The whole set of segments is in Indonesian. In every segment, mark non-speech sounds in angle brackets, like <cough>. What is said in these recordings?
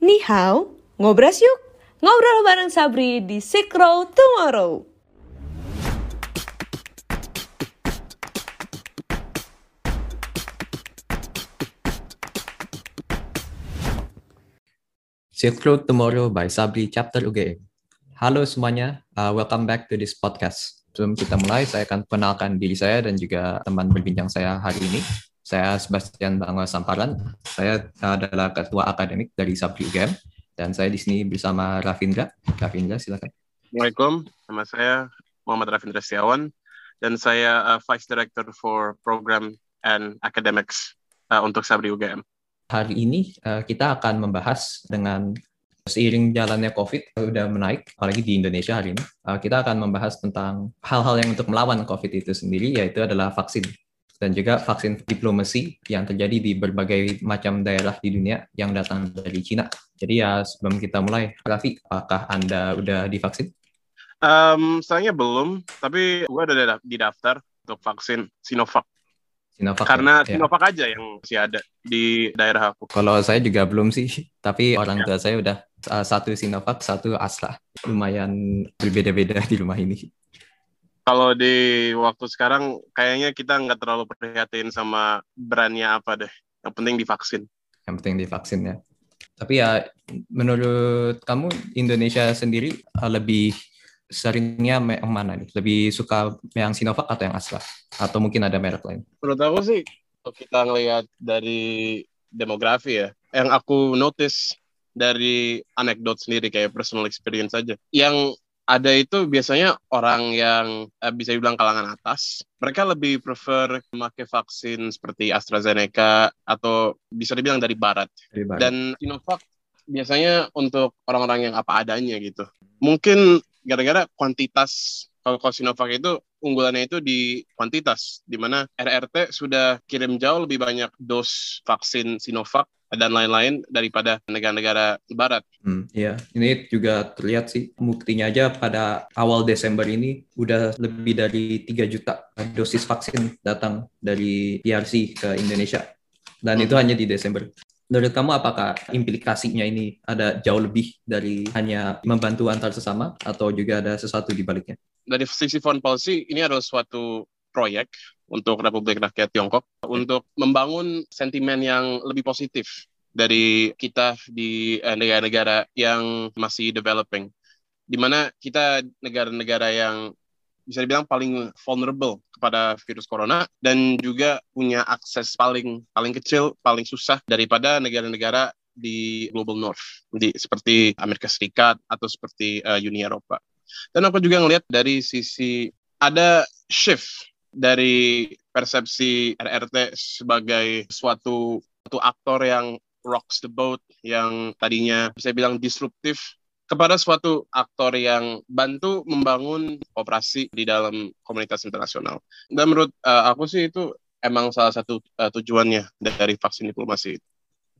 Ni hao, ngobras yuk! Ngobrol bareng Sabri di Road Tomorrow. Silk Road Tomorrow by Sabri Chapter UGM. Halo semuanya, uh, welcome back to this podcast. Sebelum kita mulai, saya akan kenalkan diri saya dan juga teman berbincang saya hari ini. Saya Sebastian Bangwa Samparan. Saya adalah ketua akademik dari Sabri UGM dan saya di sini bersama Rafindra. Rafindra, silakan. Assalamualaikum, nama saya Muhammad Rafindra Setiawan dan saya uh, Vice Director for Program and Academics uh, untuk Sabri UGM hari ini uh, kita akan membahas dengan seiring jalannya COVID sudah menaik, apalagi di Indonesia hari ini, uh, kita akan membahas tentang hal-hal yang untuk melawan COVID itu sendiri, yaitu adalah vaksin dan juga vaksin diplomasi yang terjadi di berbagai macam daerah di dunia yang datang dari Cina. Jadi ya sebelum kita mulai, Raffi, apakah Anda udah divaksin? Um, sayangnya belum, tapi gue udah didaftar untuk vaksin Sinovac. Sinovac karena ya? Sinovac aja yang masih ada di daerah aku. Kalau saya juga belum sih, tapi orang ya. tua saya udah uh, satu Sinovac, satu Astra. Lumayan berbeda-beda di rumah ini. Kalau di waktu sekarang kayaknya kita nggak terlalu prihatin sama brandnya apa deh. Yang penting divaksin. Yang penting divaksin ya. Tapi ya menurut kamu Indonesia sendiri uh, lebih seringnya yang mana nih? Lebih suka yang Sinovac atau yang Astra? Atau mungkin ada merek lain? Menurut aku sih, kalau kita ngelihat dari demografi ya, yang aku notice dari anekdot sendiri kayak personal experience aja. Yang ada itu biasanya orang yang eh, bisa dibilang kalangan atas. Mereka lebih prefer memakai vaksin seperti AstraZeneca atau bisa dibilang dari barat. Dari barat. Dan Sinovac biasanya untuk orang-orang yang apa adanya gitu. Mungkin gara-gara kuantitas kalau Sinovac itu unggulannya itu di kuantitas, di mana RRT sudah kirim jauh lebih banyak dos vaksin Sinovac dan lain-lain daripada negara-negara barat. Hmm, iya, ini juga terlihat sih buktinya aja pada awal Desember ini udah lebih dari 3 juta dosis vaksin datang dari PRC ke Indonesia. Dan hmm. itu hanya di Desember menurut kamu apakah implikasinya ini ada jauh lebih dari hanya membantu antar sesama atau juga ada sesuatu di baliknya? Dari sisi foreign policy, ini adalah suatu proyek untuk Republik Rakyat Tiongkok untuk membangun sentimen yang lebih positif dari kita di eh, negara-negara yang masih developing. Di mana kita negara-negara yang bisa dibilang paling vulnerable kepada virus corona dan juga punya akses paling paling kecil, paling susah daripada negara-negara di global north, di seperti Amerika Serikat atau seperti uh, Uni Eropa. Dan aku juga ngelihat dari sisi ada shift dari persepsi RRT sebagai suatu suatu aktor yang rocks the boat yang tadinya bisa bilang disruptif kepada suatu aktor yang bantu membangun operasi di dalam komunitas internasional. Dan menurut uh, aku sih itu emang salah satu uh, tujuannya dari vaksin diplomasi.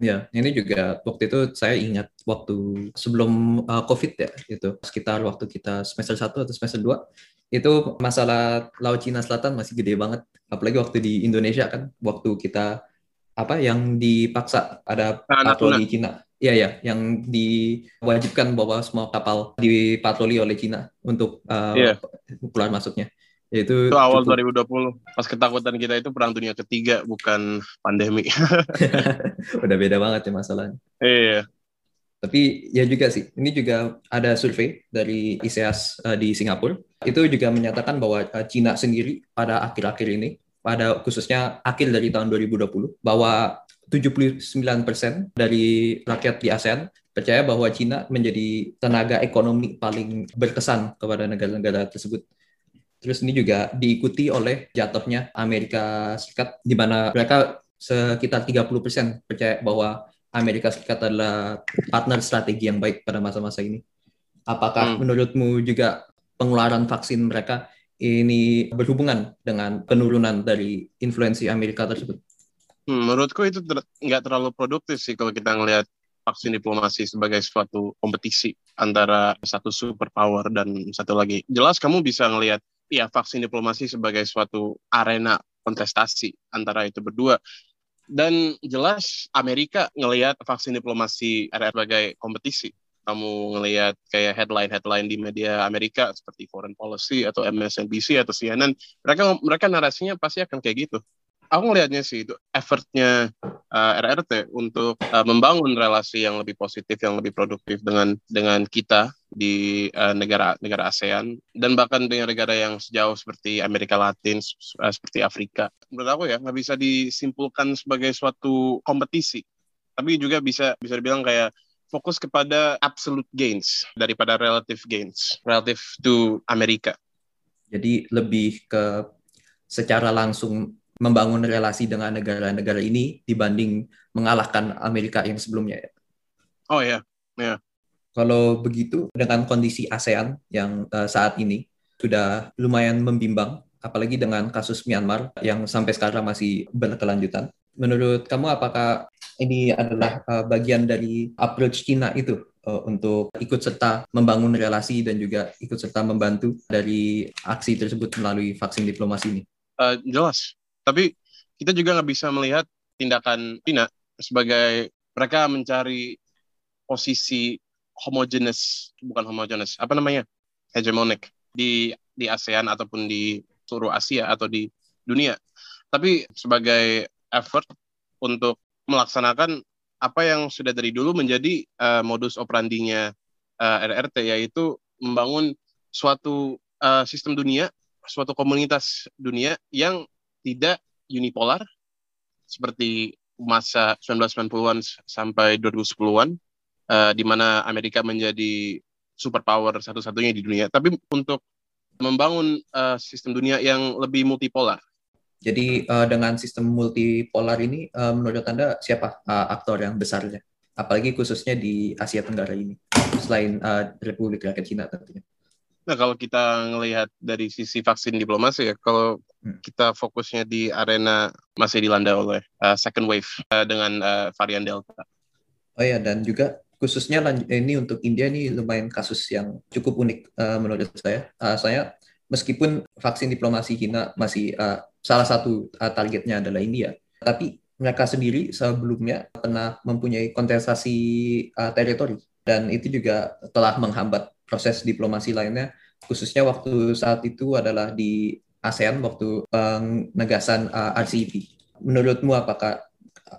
Ya, ini juga waktu itu saya ingat waktu sebelum uh, COVID ya, itu sekitar waktu kita semester 1 atau semester 2, itu masalah Laut Cina Selatan masih gede banget. Apalagi waktu di Indonesia kan, waktu kita apa yang dipaksa ada patroli Cina Iya ya, yang diwajibkan bahwa semua kapal dipatroli oleh Cina untuk uh, yeah. keluar masuknya. Yaitu itu awal cukup... 2020. Pas ketakutan kita itu perang dunia ketiga bukan pandemi. <laughs> <laughs> Udah beda banget ya masalahnya. Iya. Tapi ya juga sih, ini juga ada survei dari ISEAS uh, di Singapura. Itu juga menyatakan bahwa uh, Cina sendiri pada akhir-akhir ini, pada khususnya akhir dari tahun 2020, bahwa 79% dari rakyat di ASEAN percaya bahwa Cina menjadi tenaga ekonomi paling berkesan kepada negara-negara tersebut. Terus ini juga diikuti oleh jatuhnya Amerika Serikat, di mana mereka sekitar 30% percaya bahwa Amerika Serikat adalah partner strategi yang baik pada masa-masa ini. Apakah hmm. menurutmu juga pengeluaran vaksin mereka ini berhubungan dengan penurunan dari influensi Amerika tersebut? Hmm, menurutku itu ter nggak terlalu produktif sih kalau kita ngelihat vaksin diplomasi sebagai suatu kompetisi antara satu superpower dan satu lagi. Jelas kamu bisa ngelihat ya vaksin diplomasi sebagai suatu arena kontestasi antara itu berdua. Dan jelas Amerika ngelihat vaksin diplomasi sebagai kompetisi. Kamu ngelihat kayak headline-headline di media Amerika seperti Foreign Policy atau MSNBC atau CNN, mereka mereka narasinya pasti akan kayak gitu aku ngelihatnya sih itu effortnya uh, eh, RRT untuk uh, membangun relasi yang lebih positif, yang lebih produktif dengan dengan kita di uh, negara negara ASEAN dan bahkan dengan negara yang sejauh seperti Amerika Latin, uh, seperti Afrika. Menurut aku ya nggak bisa disimpulkan sebagai suatu kompetisi, tapi juga bisa bisa dibilang kayak fokus kepada absolute gains daripada relative gains relative to Amerika. Jadi lebih ke secara langsung membangun relasi dengan negara-negara ini dibanding mengalahkan Amerika yang sebelumnya ya. Oh ya, ya. Kalau begitu dengan kondisi ASEAN yang uh, saat ini sudah lumayan membimbang, apalagi dengan kasus Myanmar yang sampai sekarang masih berkelanjutan. Menurut kamu apakah ini adalah uh, bagian dari approach China itu uh, untuk ikut serta membangun relasi dan juga ikut serta membantu dari aksi tersebut melalui vaksin diplomasi ini? Uh, jelas, tapi kita juga nggak bisa melihat tindakan China sebagai mereka mencari posisi homogenes, bukan homogenes, apa namanya, hegemonic di di ASEAN ataupun di seluruh Asia atau di dunia. Tapi sebagai effort untuk melaksanakan apa yang sudah dari dulu menjadi uh, modus operandinya uh, eh, RRT yaitu membangun suatu uh, sistem dunia, suatu komunitas dunia yang tidak unipolar seperti masa 1990-an sampai 2010-an uh, di mana Amerika menjadi superpower satu-satunya di dunia. Tapi untuk membangun uh, sistem dunia yang lebih multipolar. Jadi uh, dengan sistem multipolar ini, uh, menurut Anda siapa uh, aktor yang besarnya? Apalagi khususnya di Asia Tenggara ini, selain uh, Republik Rakyat Cina tentunya. Nah, kalau kita ngelihat dari sisi vaksin diplomasi ya, kalau hmm. kita fokusnya di arena masih dilanda oleh uh, second wave uh, dengan uh, varian Delta. Oh ya, dan juga khususnya ini untuk India ini lumayan kasus yang cukup unik uh, menurut saya. Uh, saya meskipun vaksin diplomasi China masih uh, salah satu uh, targetnya adalah India, tapi mereka sendiri sebelumnya pernah mempunyai kontestasi uh, teritori dan itu juga telah menghambat proses diplomasi lainnya, khususnya waktu saat itu adalah di ASEAN waktu penegasan uh, RCEP. Menurutmu apakah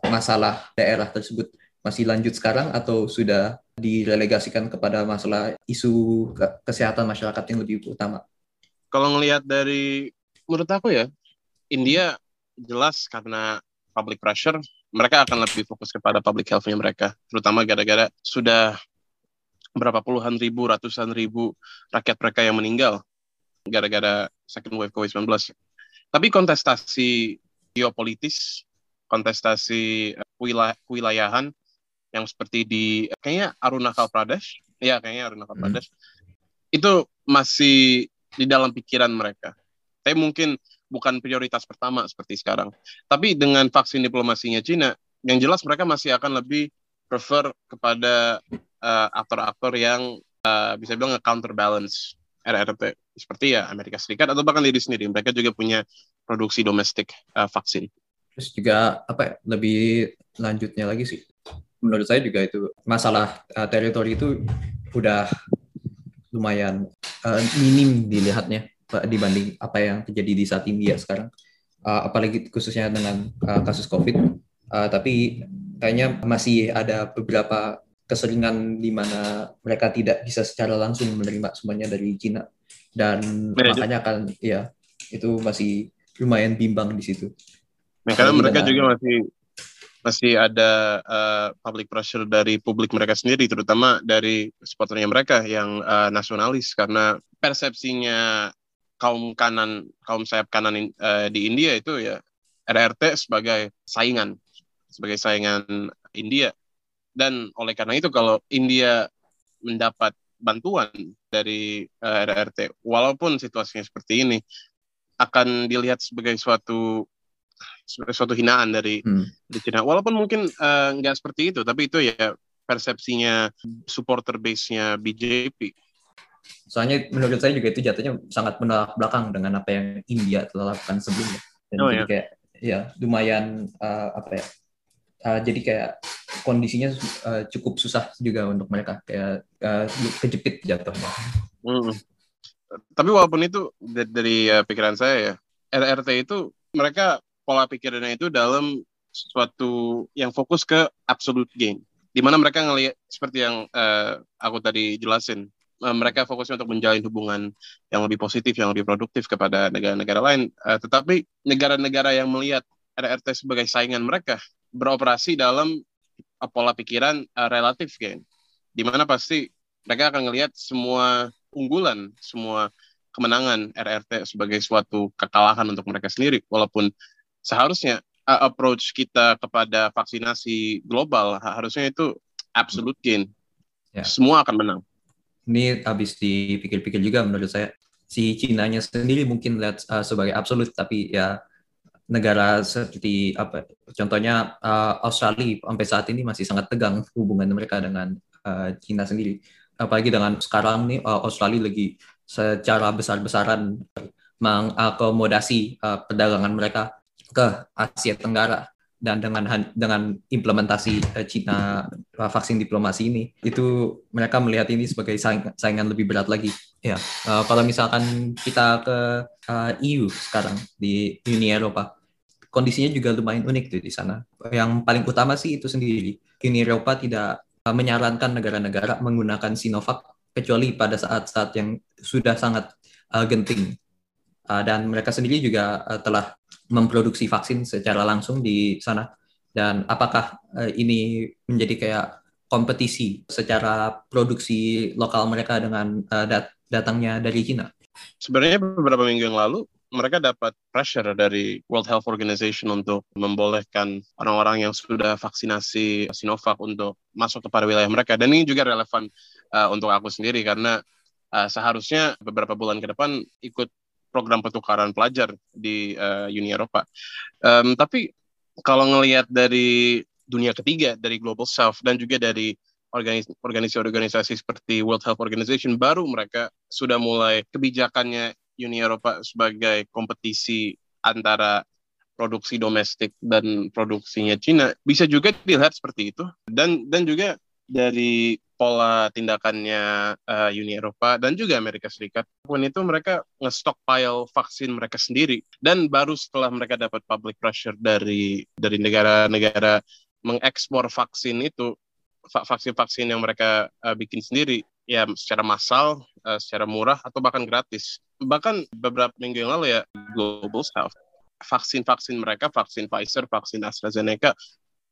masalah daerah tersebut masih lanjut sekarang atau sudah direlegasikan kepada masalah isu ke kesehatan masyarakat yang lebih utama? Kalau ngelihat dari menurut aku ya, India jelas karena public pressure, mereka akan lebih fokus kepada public health-nya mereka, terutama gara-gara sudah berapa puluhan ribu, ratusan ribu rakyat mereka yang meninggal gara-gara second wave COVID-19. Tapi kontestasi geopolitis, kontestasi eh, wilayah, kewilayahan yang seperti di kayaknya Arunachal Pradesh, ya kayaknya Arunachal hmm. Pradesh, itu masih di dalam pikiran mereka. Tapi mungkin bukan prioritas pertama seperti sekarang. Tapi dengan vaksin diplomasinya Cina, yang jelas mereka masih akan lebih prefer kepada uh, aktor-aktor yang uh, bisa bilang counterbalance RRT seperti ya Amerika Serikat atau bahkan diri sendiri mereka juga punya produksi domestik uh, vaksin. Terus juga apa ya, lebih lanjutnya lagi sih. Menurut saya juga itu masalah uh, teritori itu udah lumayan uh, minim dilihatnya dibanding apa yang terjadi di saat India sekarang. Uh, apalagi khususnya dengan uh, kasus COVID. Uh, tapi kayaknya masih ada beberapa keseringan di mana mereka tidak bisa secara langsung menerima semuanya dari Cina dan Mereka. makanya akan ya itu masih lumayan bimbang di situ. Nah, karena mereka dengan, juga masih masih ada uh, public pressure dari publik mereka sendiri, terutama dari supporternya mereka yang uh, nasionalis karena persepsinya kaum kanan kaum sayap kanan uh, di India itu ya RRT sebagai saingan sebagai saingan India dan oleh karena itu kalau India mendapat bantuan dari uh, eh, RRT, walaupun situasinya seperti ini, akan dilihat sebagai suatu sebagai suatu hinaan dari hmm. di Cina. Walaupun mungkin uh, nggak seperti itu, tapi itu ya persepsinya supporter base-nya BJP. Soalnya menurut saya juga itu jatuhnya sangat menolak belakang dengan apa yang India telah lakukan sebelumnya. Dan oh, jadi ya. kayak ya lumayan uh, apa ya Uh, jadi kayak kondisinya uh, cukup susah juga untuk mereka kayak uh, kejepit jatuhnya. Hmm. Tapi walaupun itu dari, uh, pikiran saya ya, RRT itu mereka pola pikirnya itu dalam suatu yang fokus ke absolute gain. Di mana mereka ngelihat seperti yang uh, aku tadi jelasin, mereka fokusnya untuk menjalin hubungan yang lebih positif, yang lebih produktif kepada negara-negara lain. Uh, tetapi negara-negara yang melihat RRT sebagai saingan mereka beroperasi dalam uh, pola pikiran uh, relatif gain, di mana pasti mereka akan melihat semua unggulan, semua kemenangan RRT sebagai suatu kekalahan untuk mereka sendiri, walaupun seharusnya uh, approach kita kepada vaksinasi global harusnya itu absolute gain, ya. semua akan menang. Ini habis dipikir-pikir juga menurut saya si Cina-nya sendiri mungkin lihat uh, sebagai absolut, tapi ya negara seperti apa contohnya uh, Australia sampai saat ini masih sangat tegang hubungan mereka dengan uh, Cina sendiri. Apalagi dengan sekarang nih uh, Australia lagi secara besar-besaran mengakomodasi uh, perdagangan mereka ke Asia Tenggara. Dan dengan dengan implementasi uh, Cina uh, vaksin diplomasi ini itu mereka melihat ini sebagai saing, saingan lebih berat lagi. Ya uh, kalau misalkan kita ke uh, EU sekarang di Uni Eropa kondisinya juga lumayan unik tuh di sana. Yang paling utama sih itu sendiri. Uni Eropa tidak uh, menyarankan negara-negara menggunakan Sinovac kecuali pada saat-saat yang sudah sangat uh, genting. Uh, dan mereka sendiri juga uh, telah memproduksi vaksin secara langsung di sana. Dan apakah uh, ini menjadi kayak kompetisi secara produksi lokal mereka dengan uh, dat datangnya dari China? Sebenarnya beberapa minggu yang lalu mereka dapat pressure dari World Health Organization untuk membolehkan orang-orang yang sudah vaksinasi Sinovac untuk masuk kepada wilayah mereka. Dan ini juga relevan uh, untuk aku sendiri karena uh, seharusnya beberapa bulan ke depan ikut program pertukaran pelajar di uh, Uni Eropa. Um, tapi kalau ngelihat dari dunia ketiga, dari Global South dan juga dari organisasi-organisasi seperti World Health Organization baru mereka sudah mulai kebijakannya Uni Eropa sebagai kompetisi antara produksi domestik dan produksinya Cina. Bisa juga dilihat seperti itu. Dan dan juga dari pola tindakannya uh, Uni Eropa dan juga Amerika Serikat pun itu mereka nge-stockpile vaksin mereka sendiri. Dan baru setelah mereka dapat public pressure dari dari negara-negara mengekspor vaksin itu vaksin-vaksin yang mereka uh, bikin sendiri ya secara massal, uh, secara murah atau bahkan gratis. Bahkan beberapa minggu yang lalu ya Global Health vaksin-vaksin mereka vaksin Pfizer vaksin AstraZeneca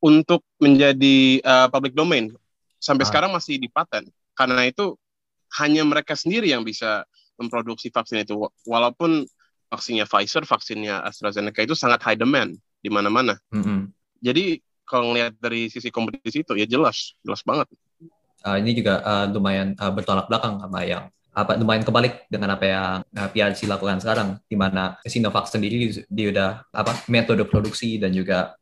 untuk menjadi uh, public domain. Sampai ah. sekarang masih di paten karena itu hanya mereka sendiri yang bisa memproduksi vaksin itu. Walaupun vaksinnya Pfizer vaksinnya AstraZeneca itu sangat high demand di mana-mana. Mm -hmm. jadi kalau ngelihat dari sisi kompetisi itu ya jelas jelas banget uh, ini juga uh, lumayan uh, bertolak belakang sama yang apa lumayan kebalik dengan apa yang uh, PRC lakukan sekarang di mana Sinovac sendiri dia udah apa metode produksi dan juga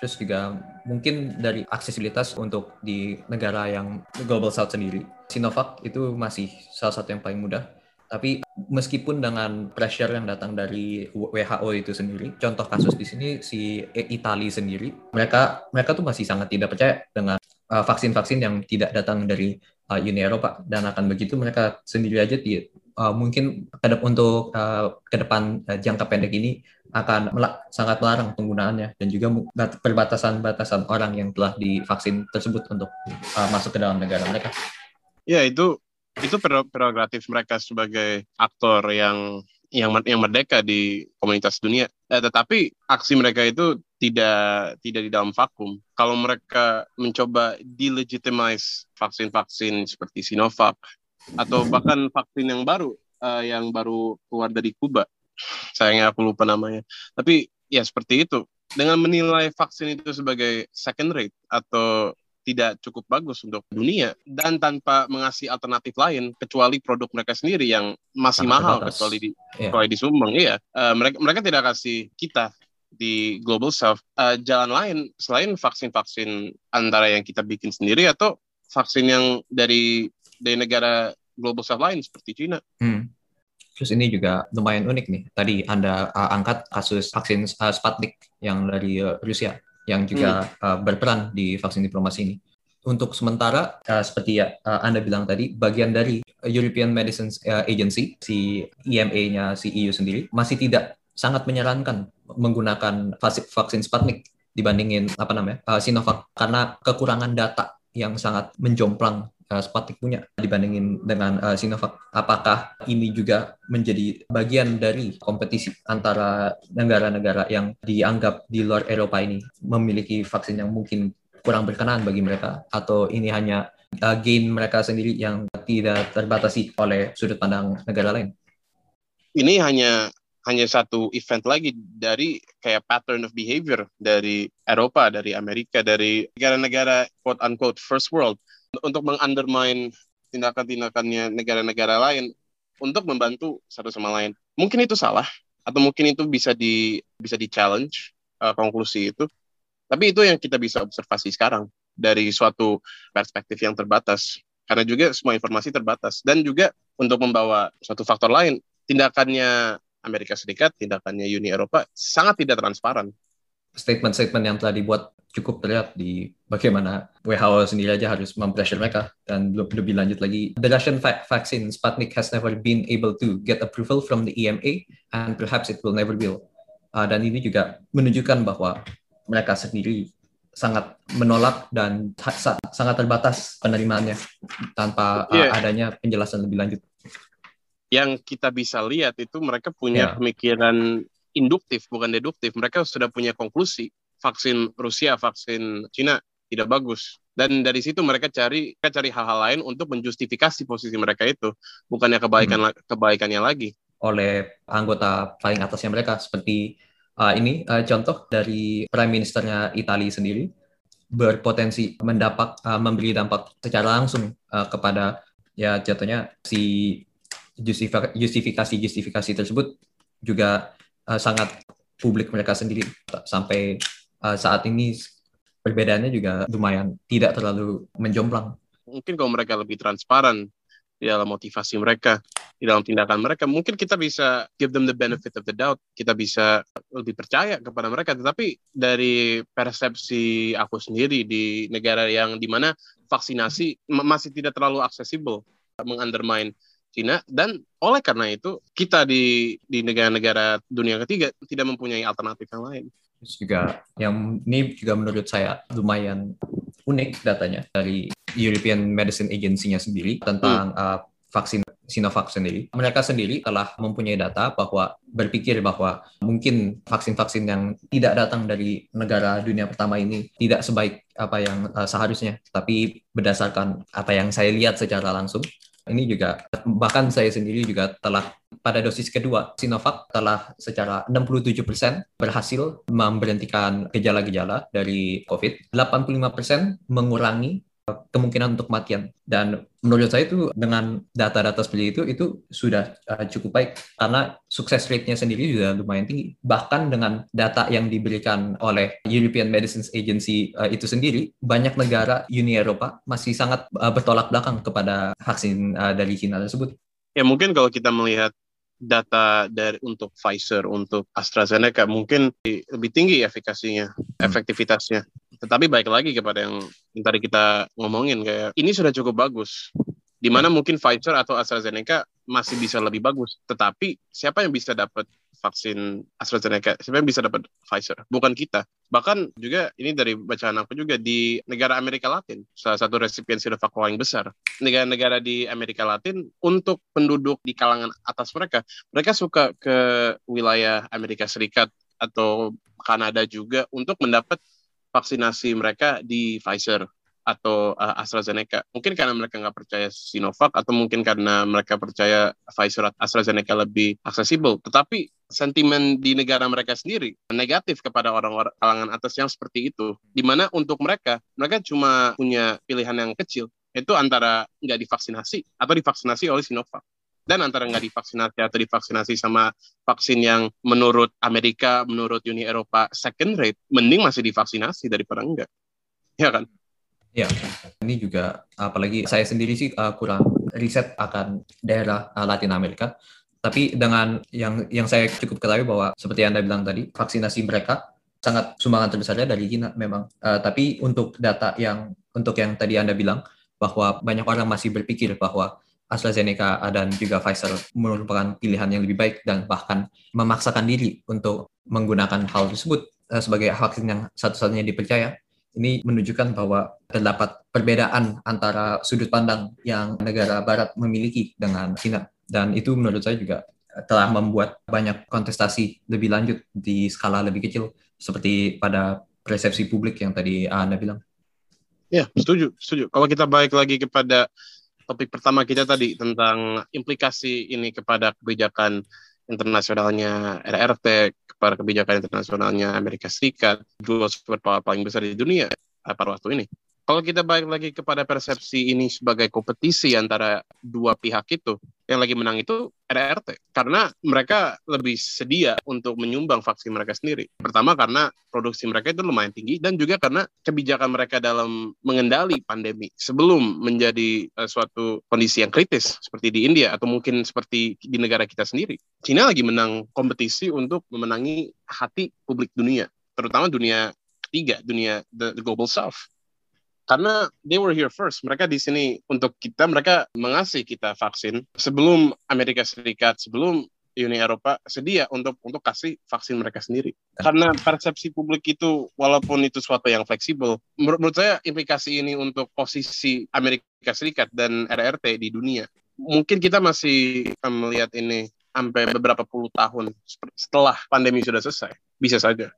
terus juga mungkin dari aksesibilitas untuk di negara yang global south sendiri. Sinovac itu masih salah satu yang paling mudah. Tapi meskipun dengan pressure yang datang dari WHO itu sendiri, contoh kasus di sini si Italia sendiri, mereka mereka tuh masih sangat tidak percaya dengan vaksin-vaksin uh, yang tidak datang dari uh, Uni Eropa dan akan begitu mereka sendiri aja di, uh, mungkin kedep untuk uh, ke depan uh, jangka pendek ini akan melak, sangat melarang penggunaannya dan juga perbatasan-batasan orang yang telah divaksin tersebut untuk uh, masuk ke dalam negara mereka. Ya itu itu prerogatif mereka sebagai aktor yang yang yang merdeka di komunitas dunia. Eh, tetapi aksi mereka itu tidak tidak di dalam vakum. Kalau mereka mencoba delegitimize vaksin-vaksin seperti Sinovac atau bahkan vaksin yang baru uh, yang baru keluar dari Kuba, sayangnya aku lupa namanya. Tapi ya seperti itu. Dengan menilai vaksin itu sebagai second rate atau tidak cukup bagus untuk dunia dan tanpa mengasih alternatif lain kecuali produk mereka sendiri yang masih Sangat mahal terbatas. kecuali di yeah. kecuali di Sumbang iya uh, mereka mereka tidak kasih kita di global south uh, jalan lain selain vaksin-vaksin antara yang kita bikin sendiri atau vaksin yang dari dari negara global south lain seperti Cina. Hmm. Terus ini juga lumayan unik nih. Tadi Anda uh, angkat kasus vaksin uh, Sputnik yang dari uh, Rusia yang juga uh, berperan di vaksin diplomasi ini. Untuk sementara, uh, seperti ya uh, Anda bilang tadi, bagian dari European Medicines uh, Agency, si EMA-nya si EU sendiri, masih tidak sangat menyarankan menggunakan vaksin Sputnik dibandingin apa namanya uh, Sinovac karena kekurangan data yang sangat menjomplang uh, Sputnik punya dibandingin dengan uh, Sinovac. Apakah ini juga menjadi bagian dari kompetisi antara negara-negara yang dianggap di luar Eropa ini memiliki vaksin yang mungkin kurang berkenan bagi mereka atau ini hanya gain mereka sendiri yang tidak terbatasi oleh sudut pandang negara lain? Ini hanya hanya satu event lagi dari kayak pattern of behavior dari Eropa, dari Amerika, dari negara-negara quote unquote first world untuk mengundermine tindakan-tindakannya negara-negara lain untuk membantu satu sama lain. Mungkin itu salah atau mungkin itu bisa di bisa di challenge uh, konklusi itu. Tapi itu yang kita bisa observasi sekarang dari suatu perspektif yang terbatas karena juga semua informasi terbatas dan juga untuk membawa suatu faktor lain tindakannya Amerika Serikat, tindakannya Uni Eropa sangat tidak transparan. Statement-statement yang telah dibuat cukup terlihat di bagaimana WHO sendiri aja harus mempressure mereka dan belum lebih lanjut lagi the Russian vaccine Sputnik has never been able to get approval from the EMA and perhaps it will never will uh, dan ini juga menunjukkan bahwa mereka sendiri sangat menolak dan sangat terbatas penerimaannya tanpa yeah. uh, iya. adanya penjelasan lebih lanjut yang kita bisa lihat itu mereka punya yeah. pemikiran induktif bukan deduktif mereka sudah punya konklusi vaksin Rusia, vaksin Cina tidak bagus. Dan dari situ mereka cari mereka cari hal-hal lain untuk menjustifikasi posisi mereka itu, bukannya kebaikan hmm. kebaikannya lagi. Oleh anggota paling atasnya mereka seperti uh, ini uh, contoh dari Prime Ministernya Italia sendiri berpotensi mendapat uh, memberi dampak secara langsung uh, kepada ya jatuhnya si justifikasi justifikasi tersebut juga uh, sangat publik mereka sendiri sampai uh, saat ini perbedaannya juga lumayan tidak terlalu menjomplang. Mungkin kalau mereka lebih transparan di dalam motivasi mereka, di dalam tindakan mereka, mungkin kita bisa give them the benefit of the doubt. Kita bisa lebih percaya kepada mereka. Tetapi dari persepsi aku sendiri di negara yang di mana vaksinasi masih tidak terlalu aksesibel, mengundermine Cina dan oleh karena itu kita di di negara-negara dunia ketiga tidak mempunyai alternatif yang lain. Terus juga yang ini juga menurut saya lumayan unik datanya dari European Medicine Agency-nya sendiri tentang hmm. uh, vaksin Sinovac sendiri. Mereka sendiri telah mempunyai data bahwa berpikir bahwa mungkin vaksin-vaksin yang tidak datang dari negara dunia pertama ini tidak sebaik apa yang uh, seharusnya. Tapi berdasarkan apa yang saya lihat secara langsung, ini juga bahkan saya sendiri juga telah pada dosis kedua Sinovac telah secara 67% berhasil memberhentikan gejala-gejala dari COVID, 85% mengurangi kemungkinan untuk kematian dan menurut saya itu dengan data-data seperti itu itu sudah uh, cukup baik karena sukses rate-nya sendiri sudah lumayan tinggi bahkan dengan data yang diberikan oleh European Medicines Agency uh, itu sendiri banyak negara Uni Eropa masih sangat uh, bertolak belakang kepada vaksin uh, dari China tersebut ya mungkin kalau kita melihat data dari untuk Pfizer, untuk AstraZeneca mungkin lebih tinggi efikasinya, hmm. efektivitasnya. Tetapi baik lagi kepada yang, yang tadi kita ngomongin kayak ini sudah cukup bagus. Di mana hmm. mungkin Pfizer atau AstraZeneca masih bisa lebih bagus. Tetapi siapa yang bisa dapat vaksin AstraZeneca? Siapa yang bisa dapat Pfizer? Bukan kita. Bahkan juga ini dari bacaan aku juga di negara Amerika Latin, salah satu resipien Sinovac paling besar. Negara-negara di Amerika Latin untuk penduduk di kalangan atas mereka, mereka suka ke wilayah Amerika Serikat atau Kanada juga untuk mendapat vaksinasi mereka di Pfizer atau uh, AstraZeneca. Mungkin karena mereka nggak percaya Sinovac atau mungkin karena mereka percaya Pfizer atau AstraZeneca lebih aksesibel. Tetapi sentimen di negara mereka sendiri negatif kepada orang-orang kalangan atas yang seperti itu. Di mana untuk mereka, mereka cuma punya pilihan yang kecil, itu antara nggak divaksinasi atau divaksinasi oleh Sinovac dan antara nggak divaksinasi atau divaksinasi sama vaksin yang menurut Amerika, menurut Uni Eropa second rate, mending masih divaksinasi daripada enggak. Ya kan? Ya, ini juga apalagi saya sendiri sih uh, kurang riset akan daerah uh, Latin Amerika. Tapi dengan yang yang saya cukup ketahui bahwa seperti Anda bilang tadi, vaksinasi mereka sangat sumbangan terbesarnya dari China memang. Uh, tapi untuk data yang untuk yang tadi Anda bilang bahwa banyak orang masih berpikir bahwa AstraZeneca dan juga Pfizer merupakan pilihan yang lebih baik dan bahkan memaksakan diri untuk menggunakan hal tersebut uh, sebagai vaksin yang satu-satunya dipercaya. Ini menunjukkan bahwa terdapat perbedaan antara sudut pandang yang negara barat memiliki dengan China. Dan itu menurut saya juga telah membuat banyak kontestasi lebih lanjut di skala lebih kecil seperti pada persepsi publik yang tadi Anda bilang. Ya, setuju, setuju. Kalau kita balik lagi kepada topik pertama kita tadi tentang implikasi ini kepada kebijakan internasionalnya RRT, kepada kebijakan internasionalnya Amerika Serikat, dua superpower paling besar di dunia pada waktu ini. Kalau kita balik lagi kepada persepsi ini sebagai kompetisi antara dua pihak itu, yang lagi menang itu RRT. Karena mereka lebih sedia untuk menyumbang vaksin mereka sendiri. Pertama karena produksi mereka itu lumayan tinggi, dan juga karena kebijakan mereka dalam mengendali pandemi sebelum menjadi uh, suatu kondisi yang kritis, seperti di India, atau mungkin seperti di negara kita sendiri. China lagi menang kompetisi untuk memenangi hati publik dunia, terutama dunia ketiga, dunia the, the global south karena they were here first. Mereka di sini untuk kita, mereka mengasih kita vaksin sebelum Amerika Serikat, sebelum Uni Eropa sedia untuk untuk kasih vaksin mereka sendiri. Karena persepsi publik itu walaupun itu suatu yang fleksibel, menurut, saya implikasi ini untuk posisi Amerika Serikat dan RRT di dunia. Mungkin kita masih melihat ini sampai beberapa puluh tahun setelah pandemi sudah selesai. Bisa saja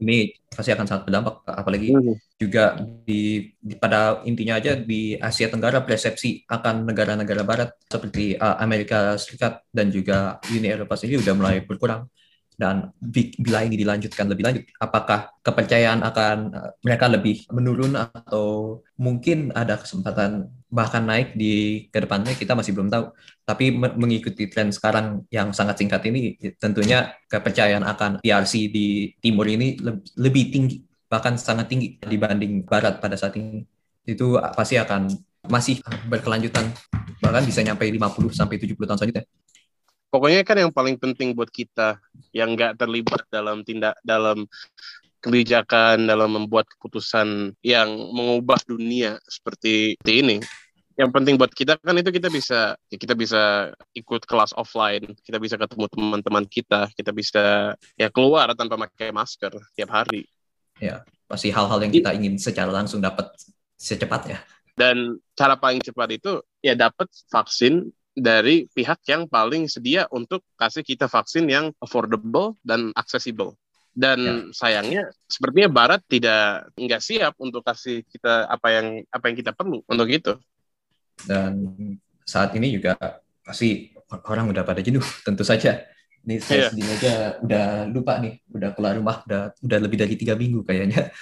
ini pasti akan sangat berdampak apalagi hmm. juga di, di pada intinya aja di Asia Tenggara persepsi akan negara-negara barat seperti uh, Amerika Serikat dan juga Uni Eropa sendiri sudah mulai berkurang dan bila ini dilanjutkan lebih lanjut, apakah kepercayaan akan uh, mereka lebih menurun atau mungkin ada kesempatan bahkan naik di ke depannya kita masih belum tahu. Tapi mengikuti tren sekarang yang sangat singkat ini, tentunya kepercayaan akan PRC di timur ini lebih tinggi, bahkan sangat tinggi dibanding barat pada saat ini. Itu pasti akan masih berkelanjutan, bahkan bisa nyampe 50 sampai 70 tahun selanjutnya pokoknya kan yang paling penting buat kita yang nggak terlibat dalam tindak dalam kebijakan dalam membuat keputusan yang mengubah dunia seperti ini. Yang penting buat kita kan itu kita bisa ya kita bisa ikut kelas offline kita bisa ketemu teman-teman kita kita bisa ya keluar tanpa pakai masker tiap hari. Ya pasti hal-hal yang kita ingin secara langsung dapat secepatnya dan cara paling cepat itu ya dapat vaksin dari pihak yang paling sedia untuk kasih kita vaksin yang affordable dan accessible. Dan ya. sayangnya sepertinya Barat tidak nggak siap untuk kasih kita apa yang apa yang kita perlu untuk itu. Dan saat ini juga pasti orang udah pada jenuh <laughs> tentu saja ini saya yeah. sendiri aja udah lupa nih, udah keluar rumah udah udah lebih dari tiga minggu kayaknya. <laughs>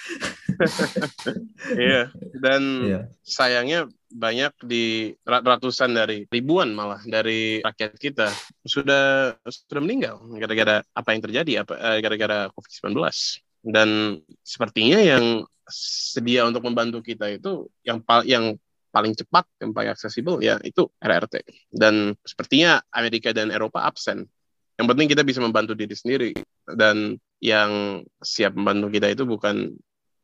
Iya, yeah. dan yeah. sayangnya banyak di ratusan dari ribuan malah dari rakyat kita sudah sudah meninggal gara-gara apa yang terjadi apa eh, gara-gara COVID-19 dan sepertinya yang sedia untuk membantu kita itu yang yang paling cepat yang paling aksesibel ya itu RRT dan sepertinya Amerika dan Eropa absen. Yang penting kita bisa membantu diri sendiri. Dan yang siap membantu kita itu bukan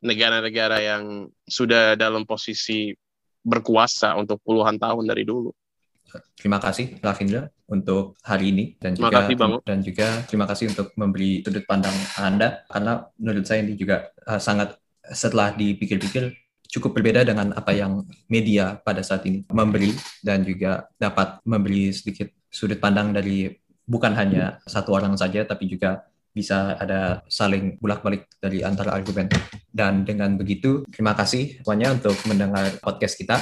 negara-negara yang sudah dalam posisi berkuasa untuk puluhan tahun dari dulu. Terima kasih Lavindra untuk hari ini dan juga kasih, dan juga terima kasih untuk memberi sudut pandang Anda karena menurut saya ini juga uh, sangat setelah dipikir-pikir cukup berbeda dengan apa yang media pada saat ini memberi dan juga dapat memberi sedikit sudut pandang dari bukan hanya satu orang saja, tapi juga bisa ada saling bolak-balik dari antara argumen. Dan dengan begitu, terima kasih semuanya untuk mendengar podcast kita.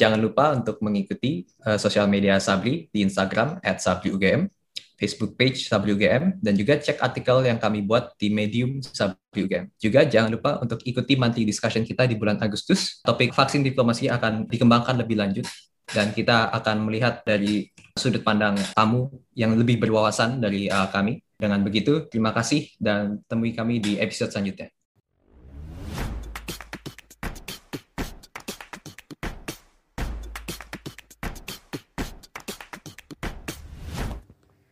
Jangan lupa untuk mengikuti uh, sosial media Sabri di Instagram at SabriUGM, Facebook page Sabri UGM, dan juga cek artikel yang kami buat di Medium Sabri UGM. Juga jangan lupa untuk ikuti monthly discussion kita di bulan Agustus. Topik vaksin diplomasi akan dikembangkan lebih lanjut dan kita akan melihat dari sudut pandang tamu yang lebih berwawasan dari uh, kami. Dengan begitu, terima kasih dan temui kami di episode selanjutnya.